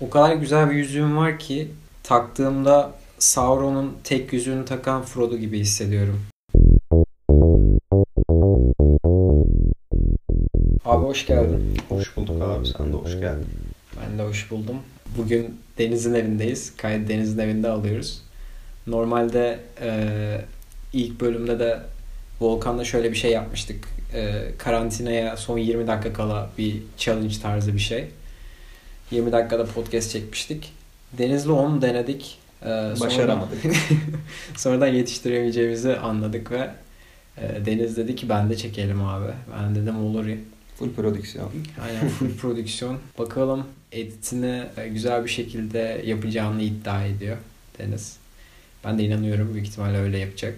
O kadar güzel bir yüzüğüm var ki taktığımda Sauron'un tek yüzüğünü takan Frodo gibi hissediyorum. Abi hoş geldin. Hoş bulduk abi sen de hoş geldin. Ben de hoş buldum. Bugün Deniz'in evindeyiz. Kaydı Deniz'in evinde alıyoruz. Normalde e, ilk bölümde de Volkan'la şöyle bir şey yapmıştık. E, karantinaya son 20 dakika kala bir challenge tarzı bir şey. 20 dakikada podcast çekmiştik. Deniz'le onu denedik. E, sonra- Başaramadık. Sonradan yetiştiremeyeceğimizi anladık ve e, Deniz dedi ki ben de çekelim abi. Ben dedim olur. Full prodüksiyon. Aynen full prodüksiyon. Bakalım editini e, güzel bir şekilde yapacağını iddia ediyor Deniz. Ben de inanıyorum büyük ihtimalle öyle yapacak.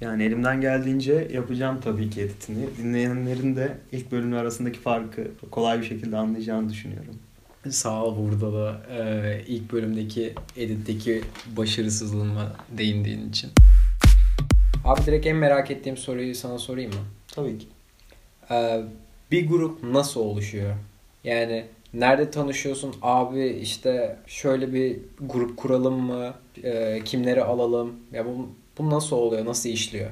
Yani elimden geldiğince yapacağım tabii ki editini. Dinleyenlerin de ilk bölümler arasındaki farkı kolay bir şekilde anlayacağını düşünüyorum. Sağ ol burada da e, ilk bölümdeki editteki başarısızlığıma değindiğin için. Abi direkt en merak ettiğim soruyu sana sorayım mı? Tabii ki. Ee, bir grup nasıl oluşuyor? Yani nerede tanışıyorsun? Abi işte şöyle bir grup kuralım mı? Ee, kimleri alalım? Ya bu, bu nasıl oluyor? Nasıl işliyor?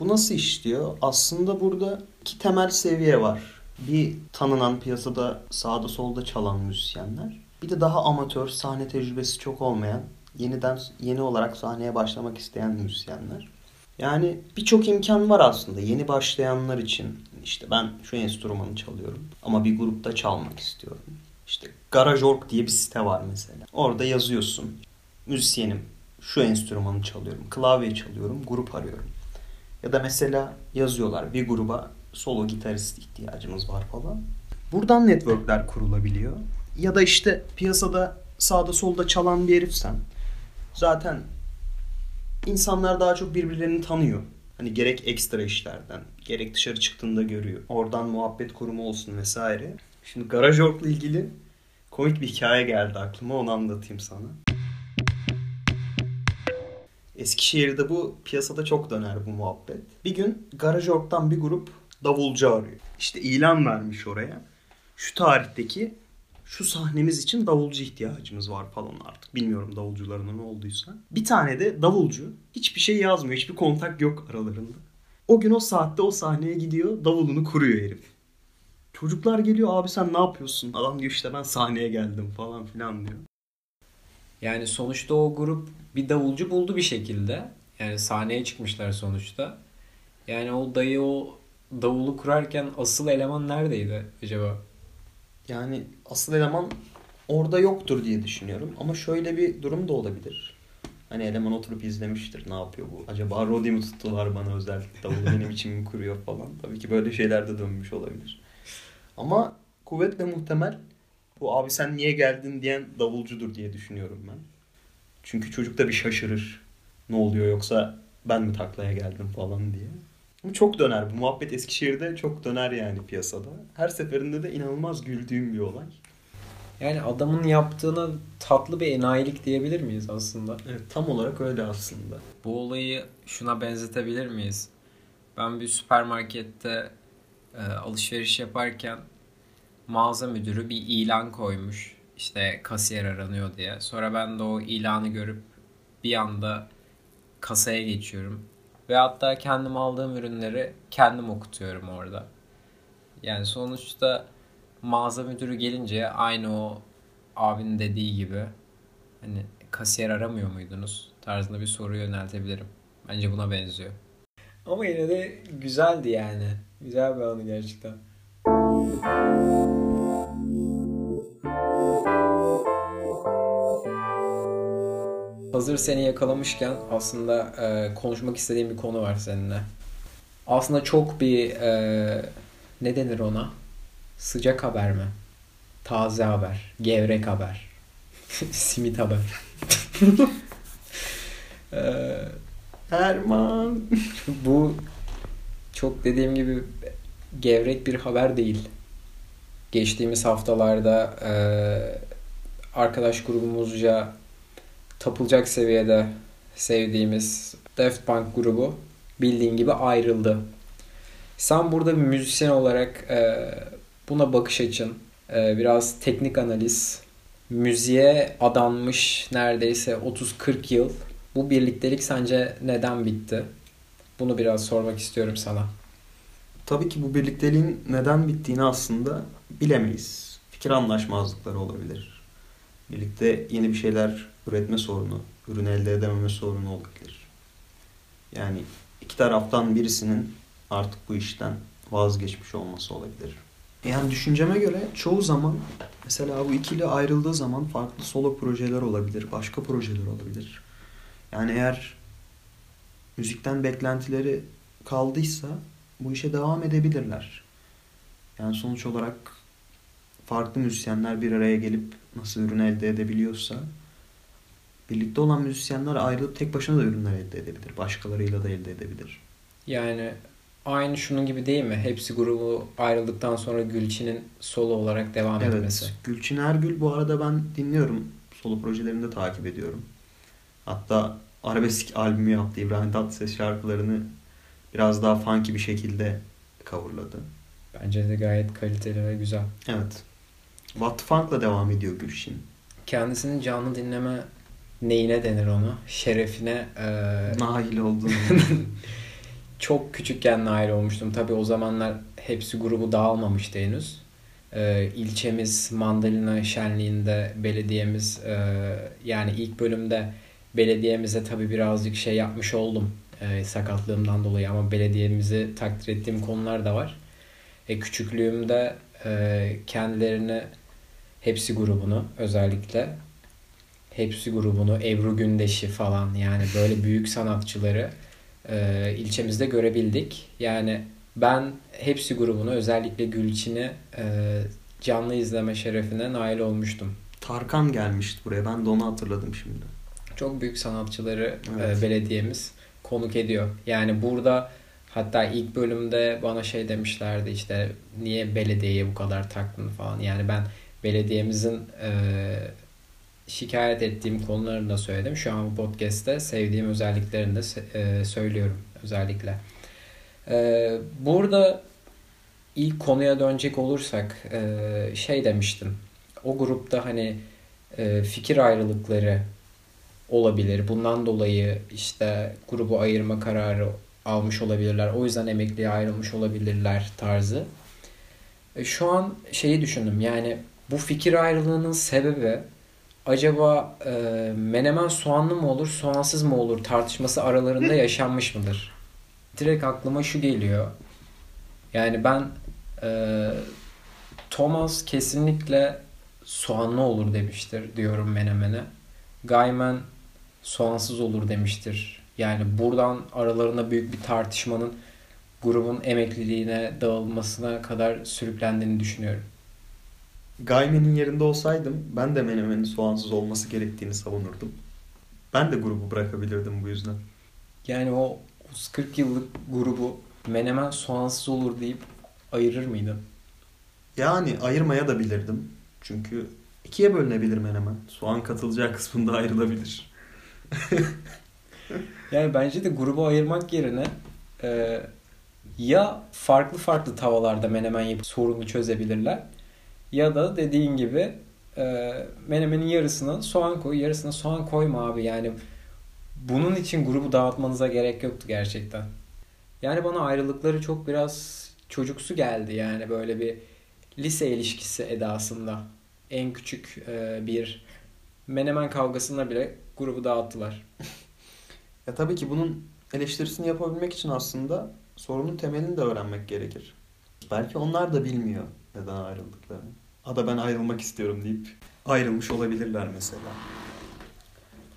Bu nasıl işliyor? Aslında burada iki temel seviye var. Bir tanınan piyasada sağda solda çalan müzisyenler. Bir de daha amatör, sahne tecrübesi çok olmayan, yeniden yeni olarak sahneye başlamak isteyen müzisyenler. Yani birçok imkan var aslında yeni başlayanlar için. İşte ben şu enstrümanı çalıyorum ama bir grupta çalmak istiyorum. İşte Garage.org diye bir site var mesela. Orada yazıyorsun. Müzisyenim, şu enstrümanı çalıyorum, klavye çalıyorum, grup arıyorum. Ya da mesela yazıyorlar bir gruba solo gitarist ihtiyacımız var falan. Buradan networkler kurulabiliyor. Ya da işte piyasada sağda solda çalan bir herifsen zaten insanlar daha çok birbirlerini tanıyor. Hani gerek ekstra işlerden, gerek dışarı çıktığında görüyor. Oradan muhabbet kurumu olsun vesaire. Şimdi Garaj.org'la ilgili komik bir hikaye geldi aklıma onu anlatayım sana. Eskişehir'de bu piyasada çok döner bu muhabbet. Bir gün Garaj.org'dan bir grup davulcu arıyor. İşte ilan vermiş oraya. Şu tarihteki şu sahnemiz için davulcu ihtiyacımız var falan artık. Bilmiyorum davulcularına ne olduysa. Bir tane de davulcu hiçbir şey yazmıyor. Hiçbir kontak yok aralarında. O gün o saatte o sahneye gidiyor. Davulunu kuruyor herif. Çocuklar geliyor abi sen ne yapıyorsun? Adam diyor işte ben sahneye geldim falan filan diyor. Yani sonuçta o grup bir davulcu buldu bir şekilde. Yani sahneye çıkmışlar sonuçta. Yani o dayı o davulu kurarken asıl eleman neredeydi acaba? Yani asıl eleman orada yoktur diye düşünüyorum. Ama şöyle bir durum da olabilir. Hani eleman oturup izlemiştir. Ne yapıyor bu? Acaba Rodi mi tuttular bana özel davulu benim için mi kuruyor falan. Tabii ki böyle şeyler de dönmüş olabilir. Ama kuvvetle muhtemel bu abi sen niye geldin diyen davulcudur diye düşünüyorum ben. Çünkü çocuk da bir şaşırır. Ne oluyor yoksa ben mi taklaya geldim falan diye. Bu çok döner. Bu muhabbet Eskişehir'de çok döner yani piyasada. Her seferinde de inanılmaz güldüğüm bir olay. Yani adamın yaptığına tatlı bir enayilik diyebilir miyiz aslında? Evet tam olarak öyle aslında. Bu olayı şuna benzetebilir miyiz? Ben bir süpermarkette e, alışveriş yaparken mağaza müdürü bir ilan koymuş. İşte kasiyer aranıyor diye. Sonra ben de o ilanı görüp bir anda kasaya geçiyorum. Ve hatta kendim aldığım ürünleri kendim okutuyorum orada. Yani sonuçta mağaza müdürü gelince aynı o abinin dediği gibi hani kasiyer aramıyor muydunuz tarzında bir soru yöneltebilirim. Bence buna benziyor. Ama yine de güzeldi yani. Güzel bir anı gerçekten. Hazır seni yakalamışken aslında e, konuşmak istediğim bir konu var seninle. Aslında çok bir e, ne denir ona? Sıcak haber mi? Taze haber, gevrek haber, simit haber. e, Erman. bu çok dediğim gibi gevrek bir haber değil. Geçtiğimiz haftalarda e, arkadaş grubumuzca tapılacak seviyede sevdiğimiz Daft Punk grubu bildiğin gibi ayrıldı. Sen burada bir müzisyen olarak e, buna bakış açın, e, biraz teknik analiz müziğe adanmış neredeyse 30-40 yıl. Bu birliktelik sence neden bitti? Bunu biraz sormak istiyorum sana. Tabii ki bu birlikteliğin neden bittiğini aslında bilemeyiz. Fikir anlaşmazlıkları olabilir. Birlikte yeni bir şeyler üretme sorunu, ürün elde edememe sorunu olabilir. Yani iki taraftan birisinin artık bu işten vazgeçmiş olması olabilir. Yani düşünceme göre çoğu zaman mesela bu ikili ayrıldığı zaman farklı solo projeler olabilir, başka projeler olabilir. Yani eğer müzikten beklentileri kaldıysa bu işe devam edebilirler. Yani sonuç olarak farklı müzisyenler bir araya gelip nasıl ürün elde edebiliyorsa birlikte olan müzisyenler ayrılıp tek başına da ürünler elde edebilir. Başkalarıyla da elde edebilir. Yani aynı şunun gibi değil mi? Hepsi grubu ayrıldıktan sonra Gülçin'in solo olarak devam evet, etmesi. Gülçin Ergül bu arada ben dinliyorum. Solo projelerini de takip ediyorum. Hatta arabesk albümü yaptı. İbrahim Tatlıses şarkılarını biraz daha funky bir şekilde coverladı. Bence de gayet kaliteli ve güzel. Evet. What Funk'la devam ediyor Gülşin. Kendisinin canlı dinleme neyine denir onu? Şerefine e, Nail olduğunu. çok küçükken nail olmuştum. Tabii o zamanlar hepsi grubu dağılmamıştı henüz. E, ilçemiz Mandalina Şenliği'nde belediyemiz e, yani ilk bölümde belediyemize tabii birazcık şey yapmış oldum e, sakatlığımdan dolayı ama belediyemizi takdir ettiğim konular da var. E, küçüklüğümde e, kendilerini hepsi grubunu özellikle hepsi grubunu Ebru Gündeş'i falan yani böyle büyük sanatçıları e, ilçemizde görebildik. Yani ben hepsi grubunu özellikle Gülçin'i e, canlı izleme şerefine nail olmuştum. Tarkan gelmişti buraya. Ben de onu hatırladım şimdi. Çok büyük sanatçıları Evet. e, belediyemiz konuk ediyor. Yani burada hatta ilk bölümde bana şey demişlerdi işte niye belediyeye bu kadar taktın falan. Yani ben belediyemizin e, şikayet ettiğim konularını da söyledim. Şu an bu podcast'te sevdiğim özelliklerini de e, söylüyorum özellikle. E, burada ilk konuya dönecek olursak e, şey demiştim. O grupta hani fikir ayrılıkları olabilir. Bundan dolayı işte grubu ayırma kararı almış olabilirler. O yüzden emekliye ayrılmış olabilirler tarzı. Şu an şeyi düşündüm yani bu fikir ayrılığının sebebi acaba e, menemen soğanlı mı olur soğansız mı olur tartışması aralarında yaşanmış mıdır? Direkt aklıma şu geliyor. Yani ben e, Thomas kesinlikle soğanlı olur demiştir diyorum menemene. Gaymen soğansız olur demiştir. Yani buradan aralarında büyük bir tartışmanın grubun emekliliğine dağılmasına kadar sürüklendiğini düşünüyorum. Gaymen'in yerinde olsaydım ben de menemenin soğansız olması gerektiğini savunurdum. Ben de grubu bırakabilirdim bu yüzden. Yani o 30-40 yıllık grubu menemen soğansız olur deyip ayırır mıydın? Yani ayırmaya da bilirdim. Çünkü ikiye bölünebilir menemen. Soğan katılacağı kısmında ayrılabilir. Yani bence de grubu ayırmak yerine e, ya farklı farklı tavalarda menemen yapıp sorunu çözebilirler ya da dediğin gibi e, menemenin yarısına soğan koy, yarısına soğan koyma abi. Yani bunun için grubu dağıtmanıza gerek yoktu gerçekten. Yani bana ayrılıkları çok biraz çocuksu geldi yani böyle bir lise ilişkisi edasında. En küçük e, bir menemen kavgasında bile grubu dağıttılar. Ya tabii ki bunun eleştirisini yapabilmek için aslında sorunun temelini de öğrenmek gerekir. Belki onlar da bilmiyor neden ayrıldıklarını. Ada ben ayrılmak istiyorum deyip ayrılmış olabilirler mesela.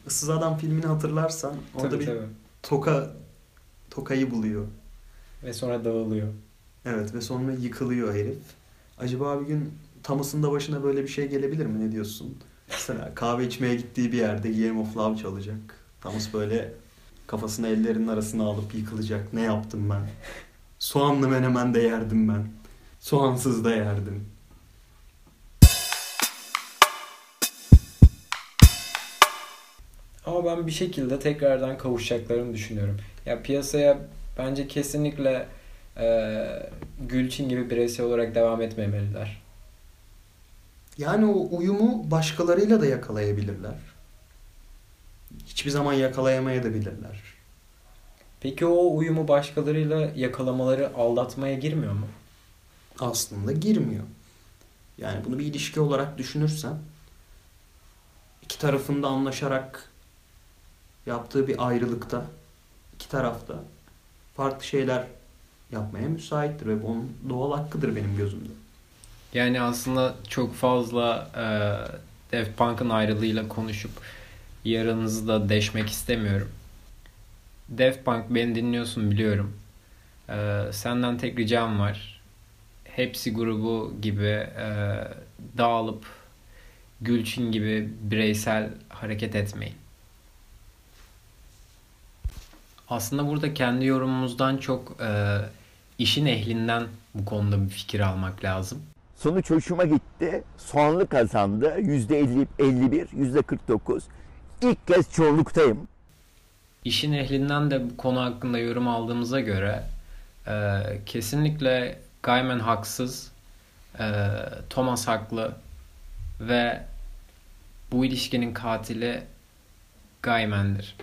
Issız Adam filmini hatırlarsan orada Tabii bir tabii. toka tokayı buluyor. Ve sonra dağılıyor. Evet ve sonra yıkılıyor herif. Acaba bir gün Thomas'ın da başına böyle bir şey gelebilir mi? Ne diyorsun? Mesela kahve içmeye gittiği bir yerde Game of Love çalacak. Thomas böyle kafasını ellerinin arasına alıp yıkılacak. Ne yaptım ben? Soğanlı menemen de yerdim ben. Soğansız da yerdim. Ama ben bir şekilde tekrardan kavuşacaklarını düşünüyorum. Ya piyasaya bence kesinlikle e, Gülçin gibi bireysel olarak devam etmemeliler. Yani o uyumu başkalarıyla da yakalayabilirler. Hiçbir zaman yakalayamayabilirler. Peki o uyumu başkalarıyla yakalamaları aldatmaya girmiyor mu? Aslında girmiyor. Yani bunu bir ilişki olarak düşünürsen iki tarafında anlaşarak yaptığı bir ayrılıkta iki tarafta farklı şeyler yapmaya müsaittir ve bu onun doğal hakkıdır benim gözümde. Yani aslında çok fazla e, Daft Punk'ın ayrılığıyla konuşup yaranızı da deşmek istemiyorum. Daft Punk beni dinliyorsun biliyorum. E, senden tek ricam var. Hepsi grubu gibi e, dağılıp Gülçin gibi bireysel hareket etmeyin. Aslında burada kendi yorumumuzdan çok e, işin ehlinden bu konuda bir fikir almak lazım. Sonuç hoşuma gitti. Soğanlı kazandı. Yüzde 50, 51, yüzde 49. İlk kez çoğunluktayım. İşin ehlinden de bu konu hakkında yorum aldığımıza göre e, kesinlikle Gaiman haksız, e, Thomas haklı ve bu ilişkinin katili Gaiman'dır.